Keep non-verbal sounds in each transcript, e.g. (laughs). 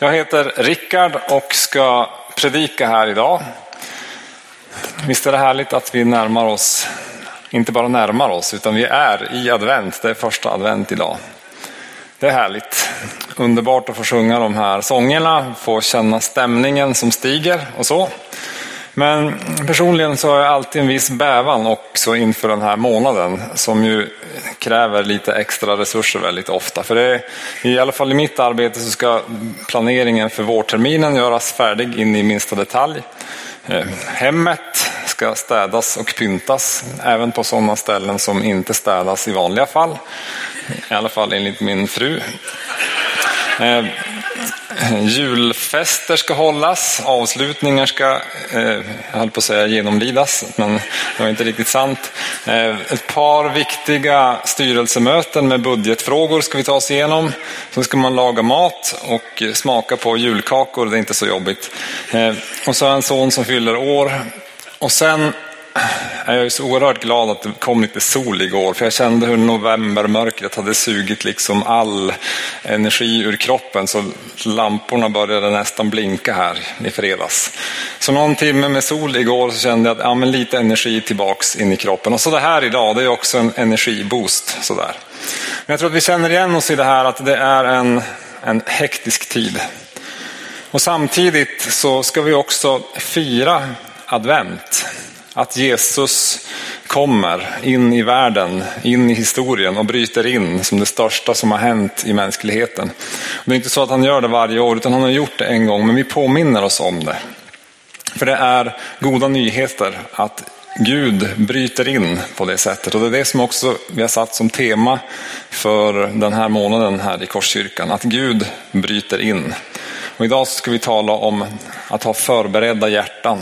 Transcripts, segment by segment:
Jag heter Rickard och ska predika här idag. Visst är det härligt att vi närmar oss, inte bara närmar oss, utan vi är i advent. Det är första advent idag. Det är härligt. Underbart att få sjunga de här sångerna, få känna stämningen som stiger och så. Men personligen så har jag alltid en viss bävan också inför den här månaden som ju kräver lite extra resurser väldigt ofta. För det är, i alla fall i mitt arbete så ska planeringen för vårterminen göras färdig in i minsta detalj. Eh, hemmet ska städas och pyntas, även på sådana ställen som inte städas i vanliga fall. I alla fall enligt min fru. Eh, julfester ska hållas, avslutningar ska, eh, jag höll på att säga genomlidas, men det var inte riktigt sant. Eh, ett par viktiga styrelsemöten med budgetfrågor ska vi ta oss igenom. Sen ska man laga mat och smaka på julkakor, det är inte så jobbigt. Eh, och så har jag en son som fyller år. Och sen jag är så oerhört glad att det kom lite sol igår, för jag kände hur novembermörkret hade sugit liksom all energi ur kroppen, så lamporna började nästan blinka här i fredags. Så någon timme med sol igår så kände jag att ja, men lite energi tillbaks in i kroppen. Och så det här idag, det är också en energiboost. Sådär. Men jag tror att vi känner igen oss i det här att det är en, en hektisk tid. Och samtidigt så ska vi också fira advent att Jesus kommer in i världen, in i historien och bryter in som det största som har hänt i mänskligheten. Det är inte så att han gör det varje år, utan han har gjort det en gång, men vi påminner oss om det. För det är goda nyheter att Gud bryter in på det sättet. Och det är det som också vi har satt som tema för den här månaden här i Korskyrkan. Att Gud bryter in. Och idag ska vi tala om att ha förberedda hjärtan.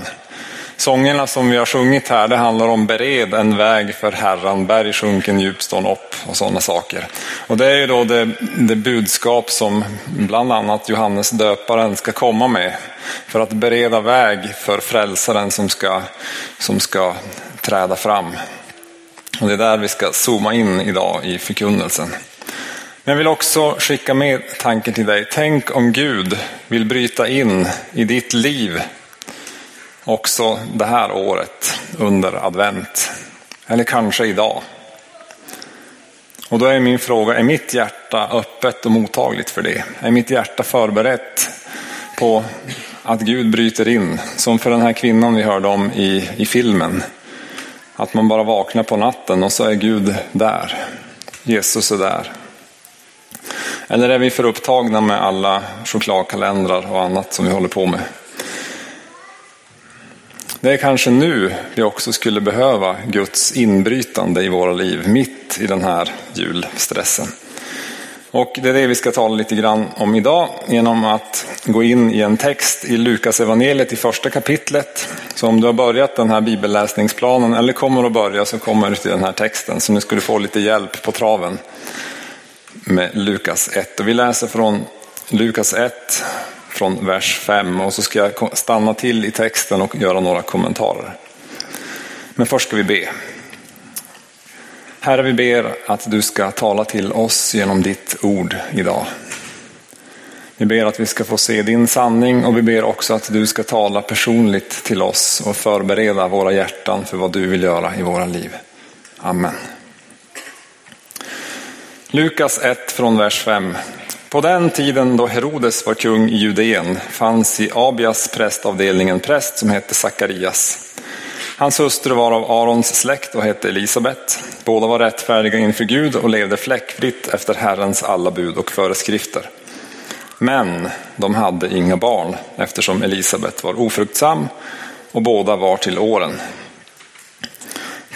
Sångerna som vi har sjungit här, det handlar om bered en väg för Herran, berg sjunken djupstånd upp och sådana saker. Och det är ju då det, det budskap som bland annat Johannes döparen ska komma med för att bereda väg för frälsaren som ska, som ska träda fram. Och det är där vi ska zooma in idag i förkunnelsen. Men jag vill också skicka med tanken till dig. Tänk om Gud vill bryta in i ditt liv också det här året under advent. Eller kanske idag. Och då är min fråga, är mitt hjärta öppet och mottagligt för det? Är mitt hjärta förberett på att Gud bryter in? Som för den här kvinnan vi hörde om i, i filmen. Att man bara vaknar på natten och så är Gud där. Jesus är där. Eller är vi för upptagna med alla chokladkalendrar och annat som vi håller på med? Det är kanske nu vi också skulle behöva Guds inbrytande i våra liv, mitt i den här julstressen. Och det är det vi ska tala lite grann om idag genom att gå in i en text i Lukas evangeliet i första kapitlet. Så om du har börjat den här bibelläsningsplanen eller kommer att börja så kommer du till den här texten. Så nu ska du få lite hjälp på traven med Lukas 1. Och vi läser från Lukas 1 från vers 5 och så ska jag stanna till i texten och göra några kommentarer. Men först ska vi be. Herre, vi ber att du ska tala till oss genom ditt ord idag. Vi ber att vi ska få se din sanning och vi ber också att du ska tala personligt till oss och förbereda våra hjärtan för vad du vill göra i våra liv. Amen. Lukas 1 från vers 5. På den tiden då Herodes var kung i Judeen fanns i Abias prästavdelning en präst som hette Sakarias. Hans hustru var av Arons släkt och hette Elisabet. Båda var rättfärdiga inför Gud och levde fläckfritt efter Herrens alla bud och föreskrifter. Men de hade inga barn eftersom Elisabet var ofruktsam och båda var till åren.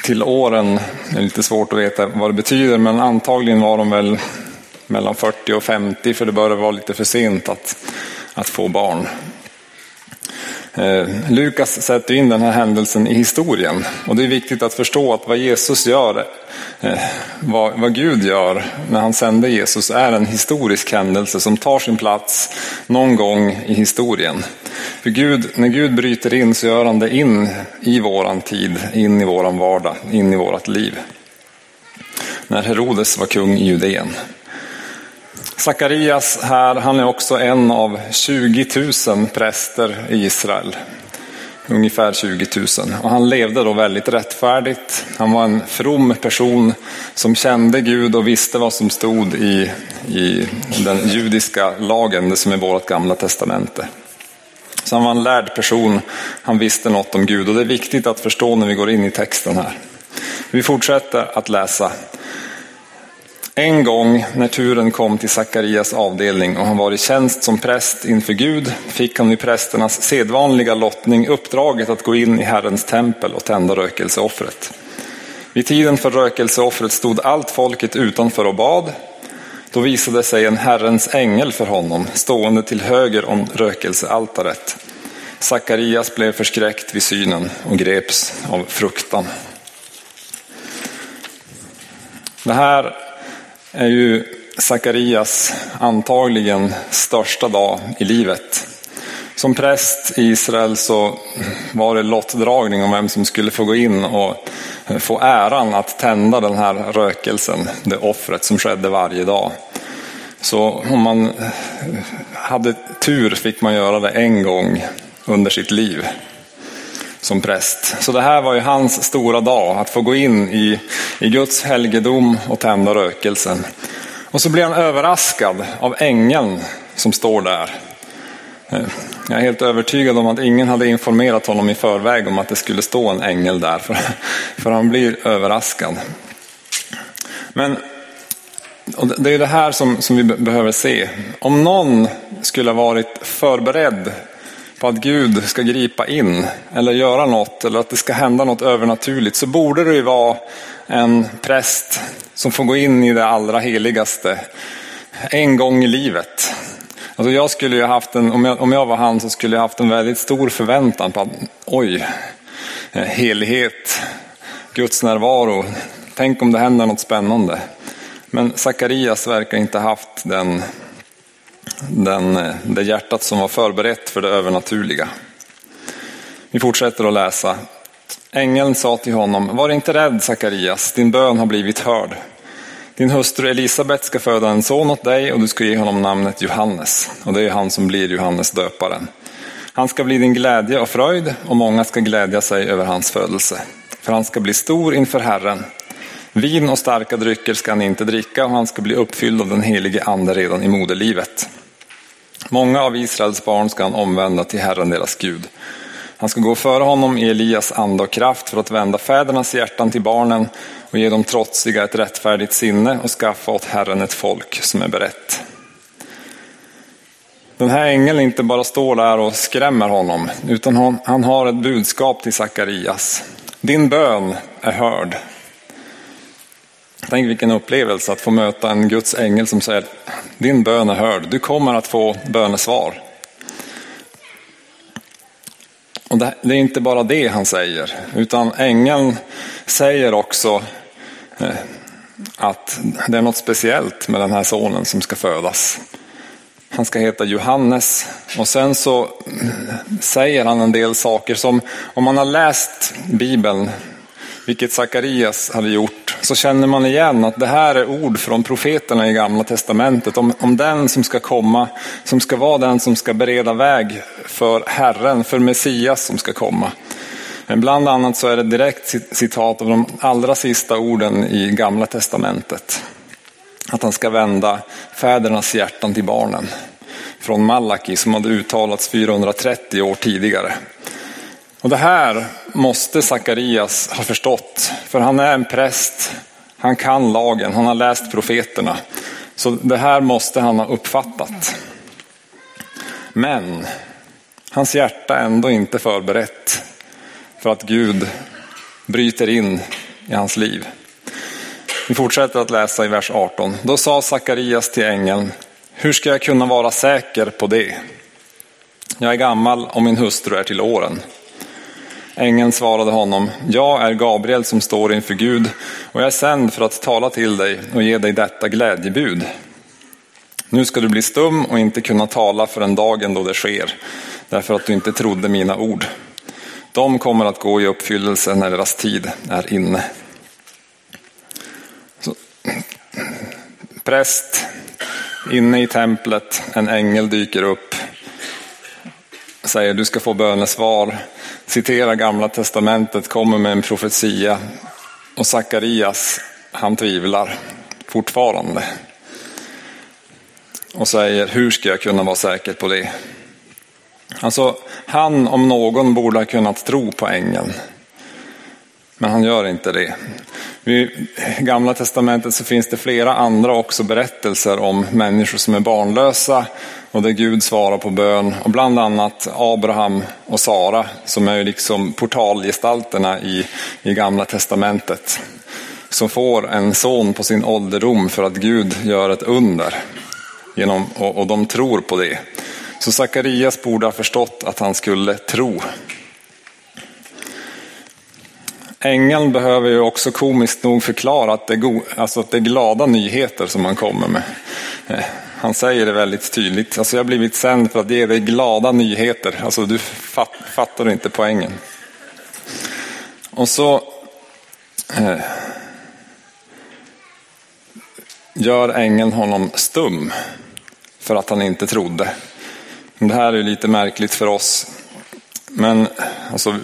Till åren är lite svårt att veta vad det betyder men antagligen var de väl mellan 40 och 50 för det börjar vara lite för sent att, att få barn. Eh, Lukas sätter in den här händelsen i historien och det är viktigt att förstå att vad Jesus gör, eh, vad, vad Gud gör när han sänder Jesus är en historisk händelse som tar sin plats någon gång i historien. För Gud, när Gud bryter in så gör han det in i våran tid, in i våran vardag, in i vårat liv. När Herodes var kung i Judeen. Sakarias här, han är också en av 20 000 präster i Israel. Ungefär 20 000. Och han levde då väldigt rättfärdigt. Han var en from person som kände Gud och visste vad som stod i, i den judiska lagen, det som är vårt gamla testamente. Så han var en lärd person, han visste något om Gud och det är viktigt att förstå när vi går in i texten här. Vi fortsätter att läsa. En gång när turen kom till Sakarias avdelning och han var i tjänst som präst inför Gud fick han i prästernas sedvanliga lottning uppdraget att gå in i Herrens tempel och tända rökelseoffret. Vid tiden för rökelseoffret stod allt folket utanför och bad. Då visade sig en Herrens ängel för honom stående till höger om rökelsealtaret. Sakarias blev förskräckt vid synen och greps av fruktan. Det här är ju Sakarias antagligen största dag i livet. Som präst i Israel så var det lottdragning om vem som skulle få gå in och få äran att tända den här rökelsen, det offret som skedde varje dag. Så om man hade tur fick man göra det en gång under sitt liv som präst. Så det här var ju hans stora dag, att få gå in i, i Guds helgedom och tända rökelsen. Och så blir han överraskad av ängeln som står där. Eh, jag är helt övertygad om att ingen hade informerat honom i förväg om att det skulle stå en ängel där, för, för han blir överraskad. Men det är det här som, som vi behöver se. Om någon skulle ha varit förberedd på att Gud ska gripa in eller göra något eller att det ska hända något övernaturligt så borde det ju vara en präst som får gå in i det allra heligaste en gång i livet. Alltså jag skulle ju haft en, om jag, om jag var han så skulle jag haft en väldigt stor förväntan på att oj, eh, helighet, Guds närvaro, tänk om det händer något spännande. Men Sakarias verkar inte haft den den, eh, det hjärtat som var förberett för det övernaturliga. Vi fortsätter att läsa. Ängeln sa till honom, var inte rädd Sakarias, din bön har blivit hörd. Din hustru Elisabet ska föda en son åt dig och du ska ge honom namnet Johannes. Och det är han som blir Johannes döparen. Han ska bli din glädje och fröjd och många ska glädja sig över hans födelse. För han ska bli stor inför Herren. Vin och starka drycker ska han inte dricka och han ska bli uppfylld av den helige ande redan i moderlivet. Många av Israels barn ska han omvända till Herren deras Gud. Han ska gå före honom i Elias ande och kraft för att vända fädernas hjärtan till barnen och ge dem trotsiga ett rättfärdigt sinne och skaffa åt Herren ett folk som är berett. Den här ängeln inte bara står där och skrämmer honom, utan han har ett budskap till Sakarias. Din bön är hörd. Tänk vilken upplevelse att få möta en Guds ängel som säger din bön är hörd, du kommer att få bönesvar. Och det, är inte bara det han säger, utan ängeln säger också eh, att det är något speciellt med den här sonen som ska födas. Han ska heta Johannes och sen så eh, säger han en del saker som om man har läst Bibeln vilket Sakarias hade gjort, så känner man igen att det här är ord från profeterna i gamla testamentet om, om den som ska komma, som ska vara den som ska bereda väg för Herren, för Messias som ska komma. Men bland annat så är det direkt citat av de allra sista orden i gamla testamentet. Att han ska vända fädernas hjärtan till barnen. Från Malaki som hade uttalats 430 år tidigare. Och det här måste Sakarias ha förstått, för han är en präst, han kan lagen, han har läst profeterna. Så det här måste han ha uppfattat. Men hans hjärta är ändå inte förberett för att Gud bryter in i hans liv. Vi fortsätter att läsa i vers 18. Då sa Sakarias till ängeln, hur ska jag kunna vara säker på det? Jag är gammal och min hustru är till åren. Ängeln svarade honom, jag är Gabriel som står inför Gud och jag är sänd för att tala till dig och ge dig detta glädjebud. Nu ska du bli stum och inte kunna tala förrän dagen då det sker, därför att du inte trodde mina ord. De kommer att gå i uppfyllelse när deras tid är inne. Så, präst, inne i templet, en ängel dyker upp, säger du ska få bönesvar, citerar gamla testamentet, kommer med en profetia och Sakarias, han tvivlar fortfarande. Och säger, hur ska jag kunna vara säker på det? Alltså, han om någon borde ha kunnat tro på ängeln. Men han gör inte det. I Gamla Testamentet så finns det flera andra också berättelser om människor som är barnlösa och där Gud svarar på bön. Och bland annat Abraham och Sara som är liksom portalgestalterna i, i Gamla Testamentet. Som får en son på sin ålderdom för att Gud gör ett under. Genom, och, och de tror på det. Så Sakarias borde ha förstått att han skulle tro. Ängeln behöver ju också komiskt nog förklara att det, är go- alltså att det är glada nyheter som han kommer med. Eh, han säger det väldigt tydligt. Alltså jag har blivit sänd för att ge dig glada nyheter. Alltså du fatt, fattar inte poängen. Och så eh, gör ängeln honom stum för att han inte trodde. Det här är lite märkligt för oss. Men alltså,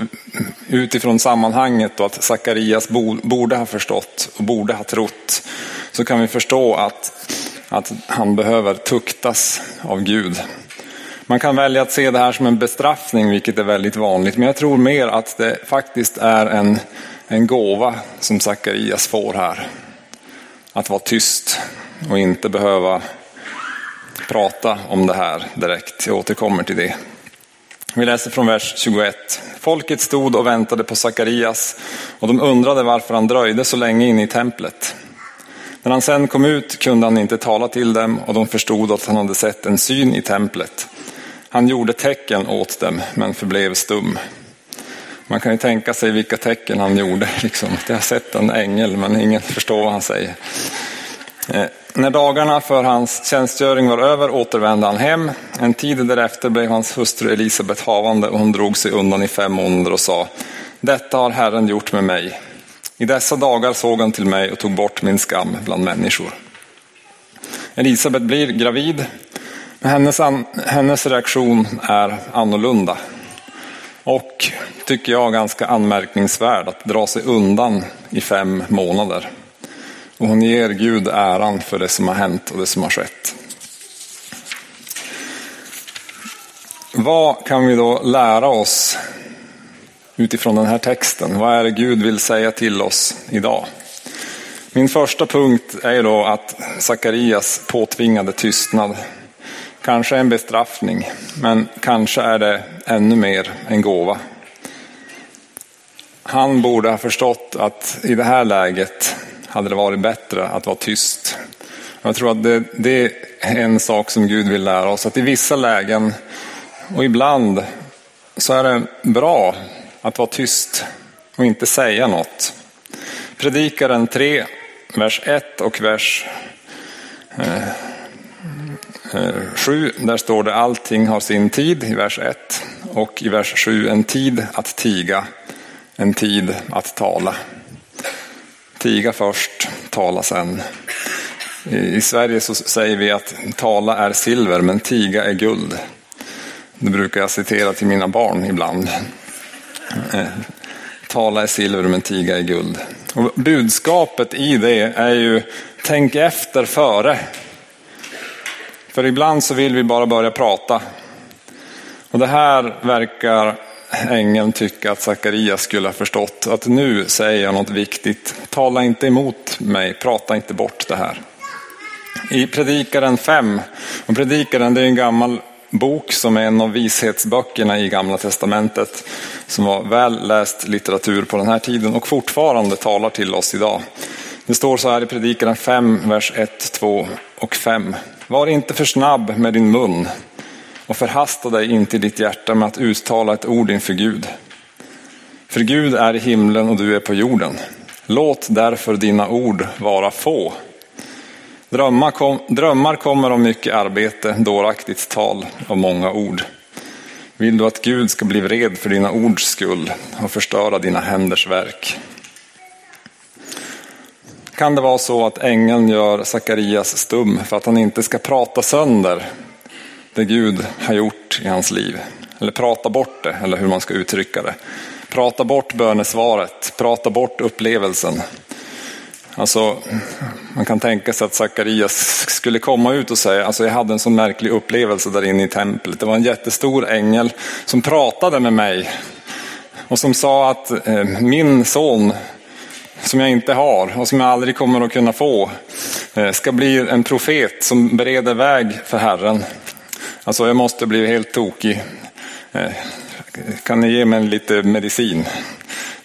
utifrån sammanhanget och att Sakarias borde ha förstått och borde ha trott så kan vi förstå att, att han behöver tuktas av Gud. Man kan välja att se det här som en bestraffning, vilket är väldigt vanligt. Men jag tror mer att det faktiskt är en, en gåva som Sakarias får här. Att vara tyst och inte behöva prata om det här direkt. Jag återkommer till det. Vi läser från vers 21. Folket stod och väntade på Sakarias och de undrade varför han dröjde så länge inne i templet. När han sen kom ut kunde han inte tala till dem och de förstod att han hade sett en syn i templet. Han gjorde tecken åt dem men förblev stum. Man kan ju tänka sig vilka tecken han gjorde. (laughs) Liksom. Jag har sett en ängel men ingen förstår vad han säger. Eh, när dagarna för hans tjänstgöring var över återvände han hem. En tid därefter blev hans hustru Elisabet havande och hon drog sig undan i fem månader och sa Detta har Herren gjort med mig. I dessa dagar såg han till mig och tog bort min skam bland människor. Elisabet blir gravid, men hennes, hennes reaktion är annorlunda. Och, tycker jag, ganska anmärkningsvärd att dra sig undan i fem månader. Och hon ger Gud äran för det som har hänt och det som har skett. Vad kan vi då lära oss utifrån den här texten? Vad är det Gud vill säga till oss idag? Min första punkt är då att Sakarias påtvingade tystnad kanske är en bestraffning, men kanske är det ännu mer en gåva. Han borde ha förstått att i det här läget hade det varit bättre att vara tyst. Jag tror att det, det, är en sak som Gud vill lära oss, att i vissa lägen och ibland så är det bra att vara tyst och inte säga något. Predikaren 3, vers 1 och vers eh, 7, eh, där står det allting har sin tid i vers 1 och i vers 7 en tid att tiga, en tid att tala. Tiga först, tala sen. I Sverige så säger vi att tala är silver men tiga är guld. Det brukar jag citera till mina barn ibland. Eh, tala är silver men tiga är guld. Och budskapet i det är ju tänk efter före. För ibland så vill vi bara börja prata. Och det här verkar ängeln tycka att Sakarias skulle ha förstått att nu säger jag något viktigt. Tala inte emot mig, prata inte bort det här. I Predikaren 5, och Predikaren det är en gammal bok som är en av vishetsböckerna i Gamla Testamentet som var väl läst litteratur på den här tiden och fortfarande talar till oss idag. Det står så här i Predikaren 5, vers 1, 2 och 5. Var inte för snabb med din mun och förhasta dig inte i ditt hjärta med att uttala ett ord inför Gud. För Gud är i himlen och du är på jorden. Låt därför dina ord vara få. Drömmar, kom, drömmar kommer av mycket arbete, dåraktigt tal och många ord. Vill du att Gud ska bli vred för dina ords skull och förstöra dina händers verk? kan det vara så att ängeln gör Sakarias stum för att han inte ska prata sönder det Gud har gjort i hans liv. Eller prata bort det, eller hur man ska uttrycka det. Prata bort bönesvaret, prata bort upplevelsen. Alltså, man kan tänka sig att Sakarias skulle komma ut och säga, alltså jag hade en sån märklig upplevelse där inne i templet. Det var en jättestor ängel som pratade med mig och som sa att eh, min son, som jag inte har och som jag aldrig kommer att kunna få, eh, ska bli en profet som bereder väg för Herren. Alltså jag måste bli helt tokig. Eh, kan ni ge mig lite medicin?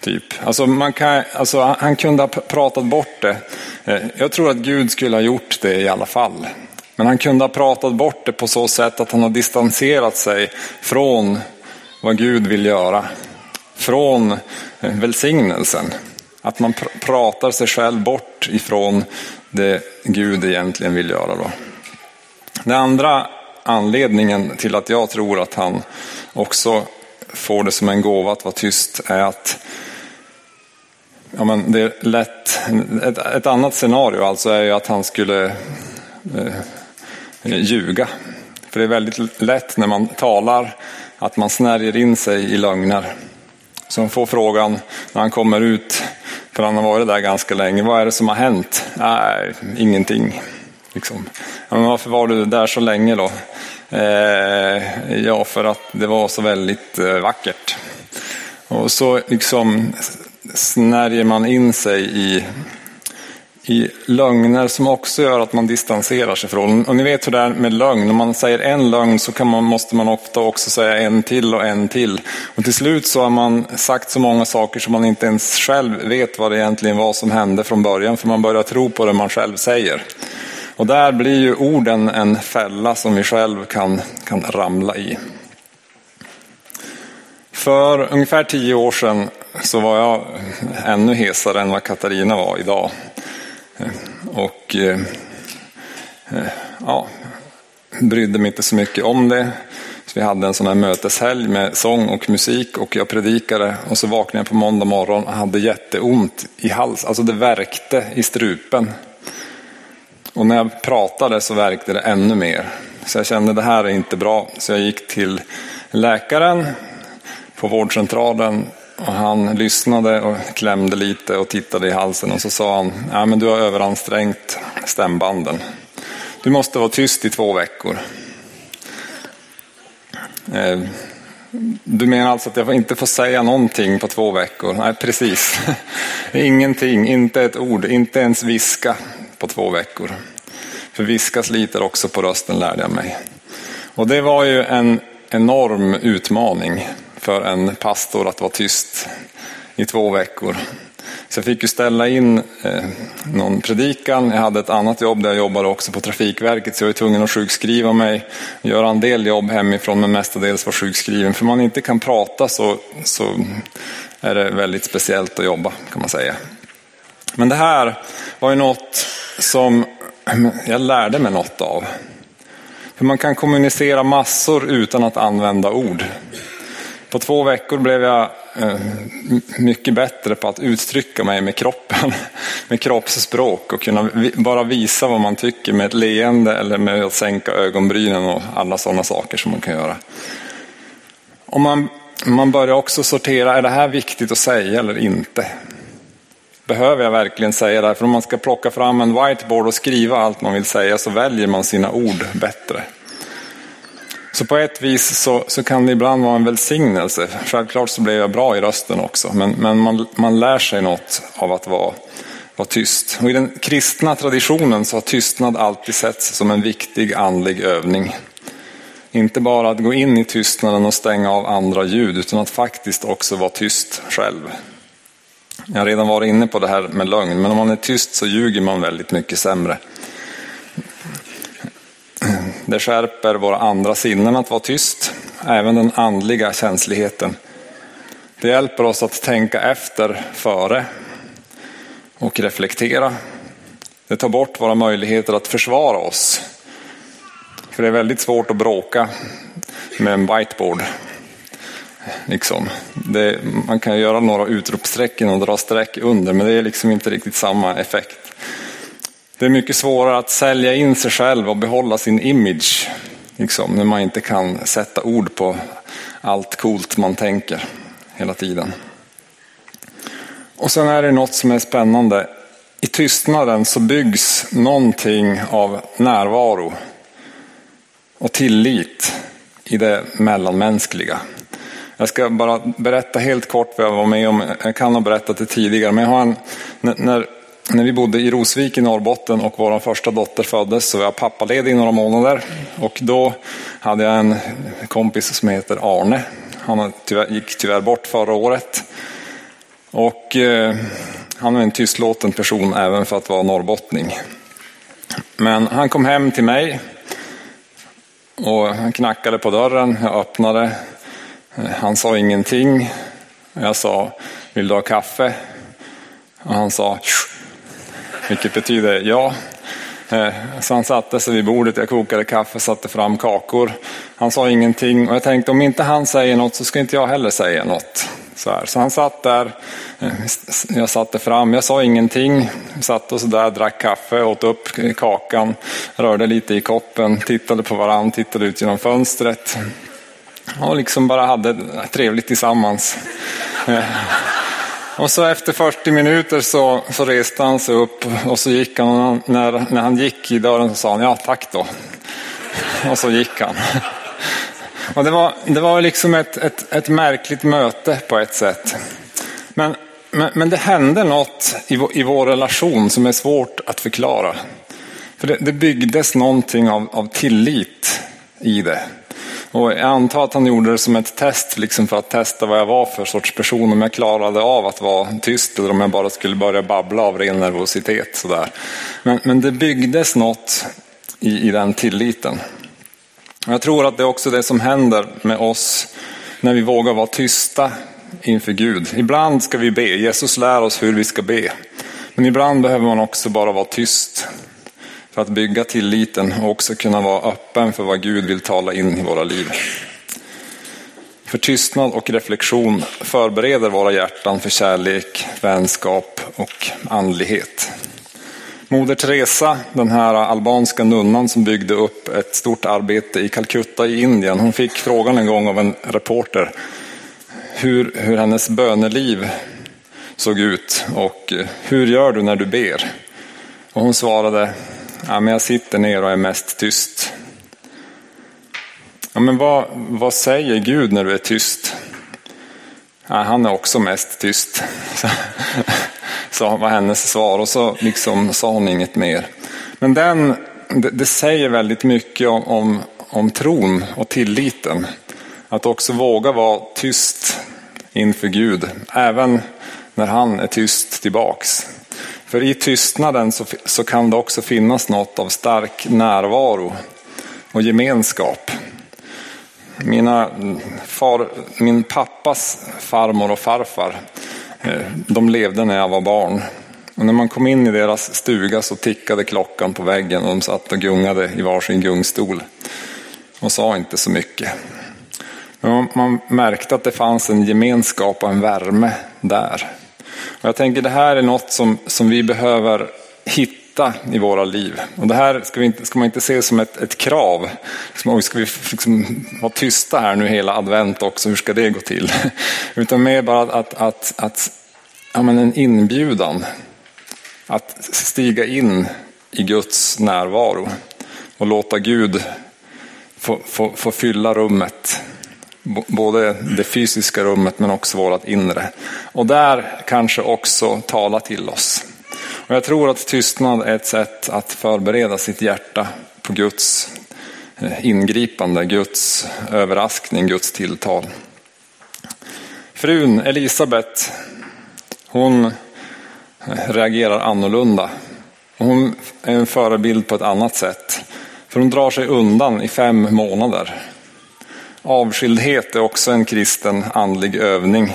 Typ. Alltså man kan, alltså han kunde ha pratat bort det. Eh, jag tror att Gud skulle ha gjort det i alla fall. Men han kunde ha pratat bort det på så sätt att han har distanserat sig från vad Gud vill göra. Från eh, välsignelsen. Att man pr pratar sig själv bort ifrån det Gud egentligen vill göra. Då. Det andra anledningen till att jag tror att han också får det som en gåva att vara tyst är att ja, men det är lätt, ett, ett annat scenario alltså är ju att han skulle eh, ljuga. För det är väldigt lätt när man talar att man snärjer in sig i lögner. Så han får frågan när han kommer ut, för han har varit där ganska länge, vad är det som har hänt? Nej, ingenting. Liksom. Men varför var du där så länge då? Eh, ja, för att det var så väldigt eh, vackert. Och så liksom snärjer man in sig i, i lögner som också gör att man distanserar sig från. Och ni vet hur det är med lögn. Om man säger en lögn så kan man, måste man ofta också säga en till och en till. Och till slut så har man sagt så många saker som man inte ens själv vet vad det egentligen var som hände från början. För man börjar tro på det man själv säger. Och där blir ju orden en fälla som vi själv kan, kan ramla i. För ungefär tio år sedan så var jag ännu hesare än vad Katarina var idag. Och eh, ja, brydde mig inte så mycket om det. Så vi hade en sån här möteshelg med sång och musik och jag predikade och så vaknade jag på måndag morgon och hade jätteont i halsen. Alltså det värkte i strupen. Och när jag pratade så värkte det ännu mer. Så jag kände det här är inte bra. Så jag gick till läkaren på vårdcentralen och han lyssnade och klämde lite och tittade i halsen och så sa han, ja men du har överansträngt stämbanden. Du måste vara tyst i två veckor. Eh, du menar alltså att jag inte får säga någonting på två veckor? Nej, precis. (laughs) Ingenting, inte ett ord, inte ens viska på två veckor. För viska sliter också på rösten lärde jag mig. Och det var ju en enorm utmaning för en pastor att vara tyst i två veckor. Så jag fick ju ställa in eh, någon predikan. Jag hade ett annat jobb där jag jobbade också på Trafikverket så jag var tvungen att sjukskriva mig. Göra en del jobb hemifrån men mestadels var sjukskriven. För man inte kan prata så, så är det väldigt speciellt att jobba kan man säga. Men det här var ju något som jag lärde mig något av. För man kan kommunicera massor utan att använda ord. På två veckor blev jag eh, mycket bättre på att uttrycka mig med kroppen, (laughs) med kroppsspråk och kunna bara visa vad man tycker med ett leende eller med att sänka ögonbrynen och alla sådana saker som man kan göra. Och man, man börjar också sortera, är det här viktigt att säga eller inte? Behöver jag verkligen säga det här? För om man ska plocka fram en whiteboard och skriva allt man vill säga så väljer man sina ord bättre. Så på ett vis så, så kan det ibland vara en välsignelse. Självklart så blev jag bra i rösten också, men, men man, man lär sig något av att vara, vara tyst. Och I den kristna traditionen så har tystnad alltid setts som en viktig andlig övning. Inte bara att gå in i tystnaden och stänga av andra ljud, utan att faktiskt också vara tyst själv. Jag har redan varit inne på det här med lögn, men om man är tyst så ljuger man väldigt mycket sämre. Det skärper våra andra sinnen att vara tyst, även den andliga känsligheten. Det hjälper oss att tänka efter före och reflektera. Det tar bort våra möjligheter att försvara oss. För det är väldigt svårt att bråka med en whiteboard. Liksom. Det, man kan göra några utropsträcken och dra streck under, men det är liksom inte riktigt samma effekt. det är mycket svårare att sälja in sig själv och behålla sin image. Liksom, när man inte kan sätta ord på allt coolt man tänker hela tiden. Och sen är det något som är spännande. I tystnaden så byggs någonting av närvaro och tillit i det mellanmänskliga. Jag ska bara berätta helt kort vad jag var med om. Jag kan ha berättat det tidigare, men jag har en, när, när vi bodde i Rosvik i Norrbotten och vår första dotter föddes så var jag pappaledig i några månader. Och då hade jag en kompis som heter Arne. Han gick tyvärr bort förra året. Och eh, han är en tystlåten person även för att vara norrbottning. Men han kom hem till mig och han knackade på dörren. Jag öppnade. Han sa ingenting. Jag sa, vill du ha kaffe? Och han sa, vilket betyder ja. Eh, så han satte sig vid bordet, jag kokade kaffe, satte fram kakor. Han sa ingenting och jag tänkte om inte han säger något så ska inte jag heller säga något. Så, här. så han satt där, eh, jag satte fram, jag sa ingenting, satt och så där, drack kaffe, åt upp kakan, rörde lite i koppen, tittade på varandra, tittade ut genom fönstret. Och liksom bara hade trevligt tillsammans. Eh, och så efter 40 minuter så, så reste han sig upp och så gick han. Och när, när han gick i dörren så sa han ja tack då. Och så gick han. Och det var, det var liksom ett, ett, ett märkligt möte på ett sätt. Men, men, men det hände något i vår, i vår relation som är svårt att förklara. För det, det byggdes någonting av, av tillit i det. Och jag antar att han gjorde det som ett test, liksom för att testa vad jag var för sorts person, om jag klarade av att vara tyst eller om jag bara skulle börja babbla av ren nervositet. Sådär. Men, men det byggdes något i, i den tilliten. Jag tror att det är också det som händer med oss när vi vågar vara tysta inför Gud. Ibland ska vi be, Jesus lär oss hur vi ska be. Men ibland behöver man också bara vara tyst för att bygga tilliten och också kunna vara öppen för vad Gud vill tala in i våra liv. För tystnad och reflektion förbereder våra hjärtan för kärlek, vänskap och andlighet. Moder Teresa, den här albanska nunnan som byggde upp ett stort arbete i Calcutta i Indien, hon fick frågan en gång av en reporter hur, hur hennes böneliv såg ut och hur gör du när du ber? Och hon svarade, Ja, men jag sitter ner och är mest tyst. Ja, men vad, vad säger Gud när du är tyst? Ja, han är också mest tyst. (laughs) Så var hennes svar och så liksom sa hon inget mer. Men den, det, det säger väldigt mycket om, om, om tron och tilliten. Att också våga vara tyst inför Gud, även när han är tyst tillbaks. För i tystnaden så, så kan det också finnas något av stark närvaro och gemenskap. Mina far, min pappas farmor och farfar, eh, de levde när jag var barn. Och när man kom in i deras stuga så tickade klockan på väggen och de satt och gungade i varsin gungstol och sa inte så mycket. Men man märkte att det fanns en gemenskap och en värme där. Och jag tänker det här är något som, som vi behöver hitta i våra liv. Och det här ska, vi inte, ska man inte se som ett, ett krav. Liksom, ska vi liksom vara tysta här nu hela advent också, hur ska det gå till? (laughs) Utan mer bara att, att, att, att ja, men en inbjudan. Att stiga in i Guds närvaro och låta Gud få, få, få fylla rummet Både det fysiska rummet men också vårt inre. Och där kanske också tala till oss. Och jag tror att tystnad är ett sätt att förbereda sitt hjärta på Guds eh, ingripande, Guds överraskning, Guds tilltal. Frun Elisabet, hon eh, reagerar annorlunda. Hon är en förebild på ett annat sätt. För hon drar sig undan i fem månader. Avskildhet är också en kristen andlig övning.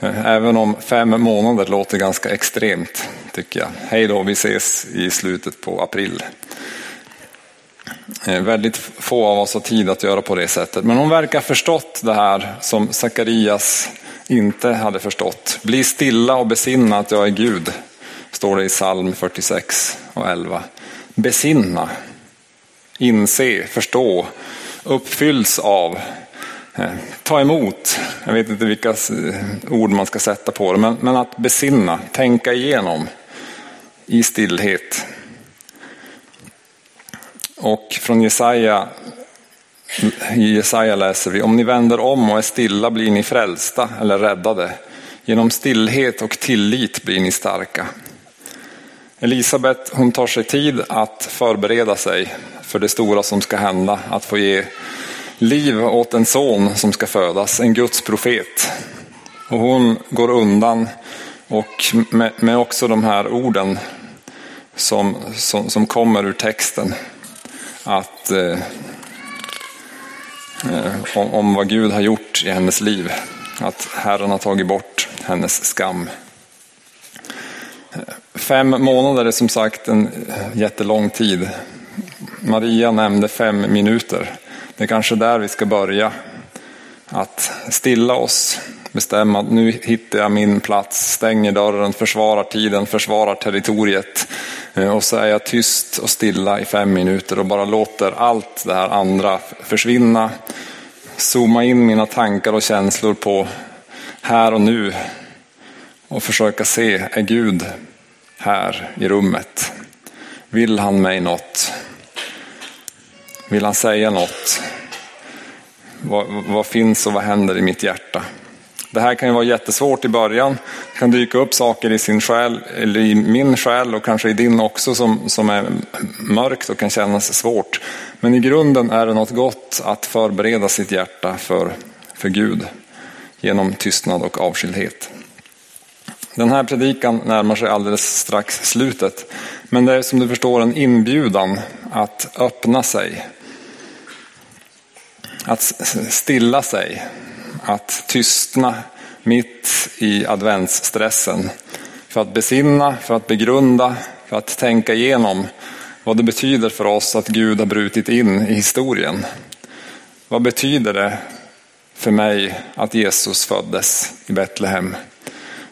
Eh, även om fem månader låter ganska extremt, tycker jag. Hej då, vi ses i slutet på april. Eh, väldigt få av oss har tid att göra på det sättet. Men hon verkar förstått det här som Sakarias inte hade förstått. Bli stilla och besinna att jag är Gud, står det i psalm 46. och 11. Besinna, inse, förstå, uppfylls av, eh, ta emot. Jag vet inte vilka eh, ord man ska sätta på det, men, men att besinna, tänka igenom i stillhet. Och från Jesaja, i Jesaja läser vi, om ni vänder om och är stilla blir ni frälsta eller räddade. Genom stillhet och tillit blir ni starka. Elisabet hon tar sig tid att förbereda sig för det stora som ska hända, att få ge liv åt en son som ska födas, en Guds profet. Och hon går undan och med, med också de här orden som, som, som kommer ur texten. Att eh, om, om vad Gud har gjort i hennes liv. Att Herren har tagit bort hennes skam. Fem månader är som sagt en eh, jättelång tid. Maria nämnde fem minuter. Det är kanske där vi ska börja. Att stilla oss, bestämma att nu hittar jag min plats, stänger dörren, försvarar tiden, försvarar territoriet. Eh, och så är jag tyst och stilla i fem minuter och bara låter allt det här andra försvinna. Zooma in mina tankar och känslor på här och nu och försöka se, är Gud här i rummet? Vill han mig något? Vill han säga något? Vad, vad, finns och vad händer i mitt hjärta? Det här kan ju vara jättesvårt i början. Det kan dyka upp saker i sin själ, eller i min själ och kanske i din också som, som är mörkt och kan kännas svårt. Men i grunden är det något gott att förbereda sitt hjärta för, för Gud genom tystnad och avskildhet. Den här predikan närmar sig alldeles strax slutet. Men det är som du förstår en inbjudan att öppna sig. Att stilla sig. Att tystna mitt i adventsstressen. För att besinna, för att begrunda, för att tänka igenom vad det betyder för oss att Gud har brutit in i historien. Vad betyder det för mig att Jesus föddes i Betlehem?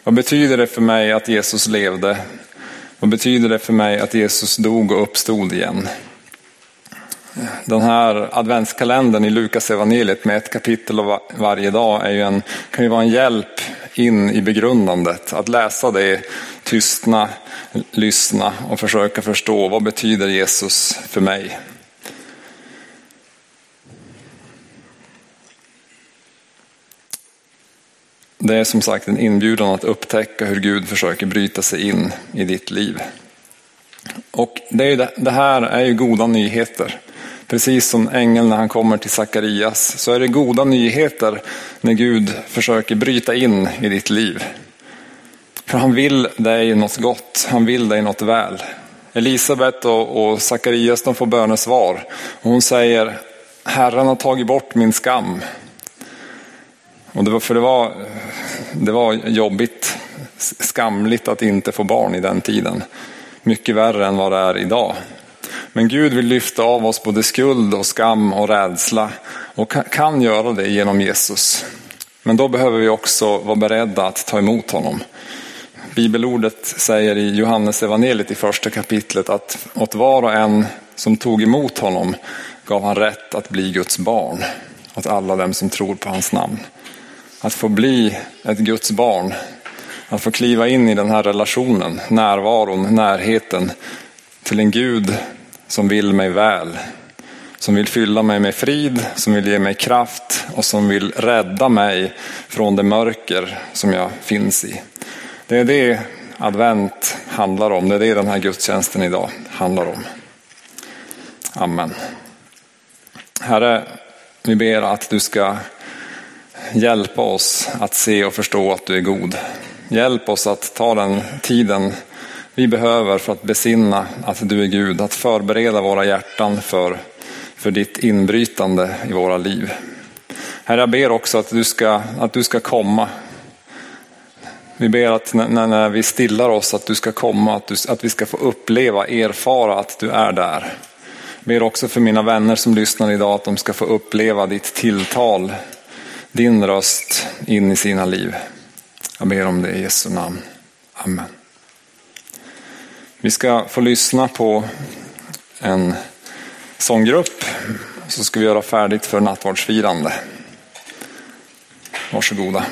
Vad betyder det för mig att Jesus levde? Vad betyder det för mig att Jesus dog och uppstod igen? Den här adventskalendern i Lukas evangeliet med ett kapitel varje dag är ju en, kan ju vara en hjälp in i begrundandet. Att läsa det, tystna, lyssna och försöka förstå vad betyder Jesus för mig? Det är som sagt en inbjudan att upptäcka hur Gud försöker bryta sig in i ditt liv. Och det, är det, det här är ju goda nyheter. Precis som ängeln när han kommer till Sakarias så är det goda nyheter när Gud försöker bryta in i ditt liv. För han vill dig något gott, han vill dig något väl. Elisabet och Sakarias de får bönesvar. Och hon säger, Herren har tagit bort min skam. Och det var, för det var, det var jobbigt, skamligt att inte få barn i den tiden. Mycket värre än vad det är idag. Men Gud vill lyfta av oss både skuld och skam och rädsla och kan göra det genom Jesus. Men då behöver vi också vara beredda att ta emot honom. Bibelordet säger i Johannes evangeliet i första kapitlet att åt var och en som tog emot honom gav han rätt att bli Guds barn. Åt alla dem som tror på hans namn. Att få bli ett Guds barn. Att få kliva in i den här relationen, närvaron, närheten till en Gud som vill mig väl. Som vill fylla mig med frid, som vill ge mig kraft och som vill rädda mig från det mörker som jag finns i. Det är det advent handlar om. Det är det den här gudstjänsten idag handlar om. Amen. Herre, vi ber att du ska hjälpa oss att se och förstå att du är god. Hjälp oss att ta den tiden vi behöver för att besinna att du är Gud, att förbereda våra hjärtan för, för ditt inbrytande i våra liv. Herre, jag ber också att du ska, att du ska komma. Vi ber att när, när vi stillar oss att du ska komma, att, du, att vi ska få uppleva, erfara att du är där. Jag ber också för mina vänner som lyssnar idag att de ska få uppleva ditt tilltal din röst in i sina liv. Jag ber om det i Jesu namn. Amen. Vi ska få lyssna på en sånggrupp så ska vi göra färdigt för nattvardsfirande. Varsågoda.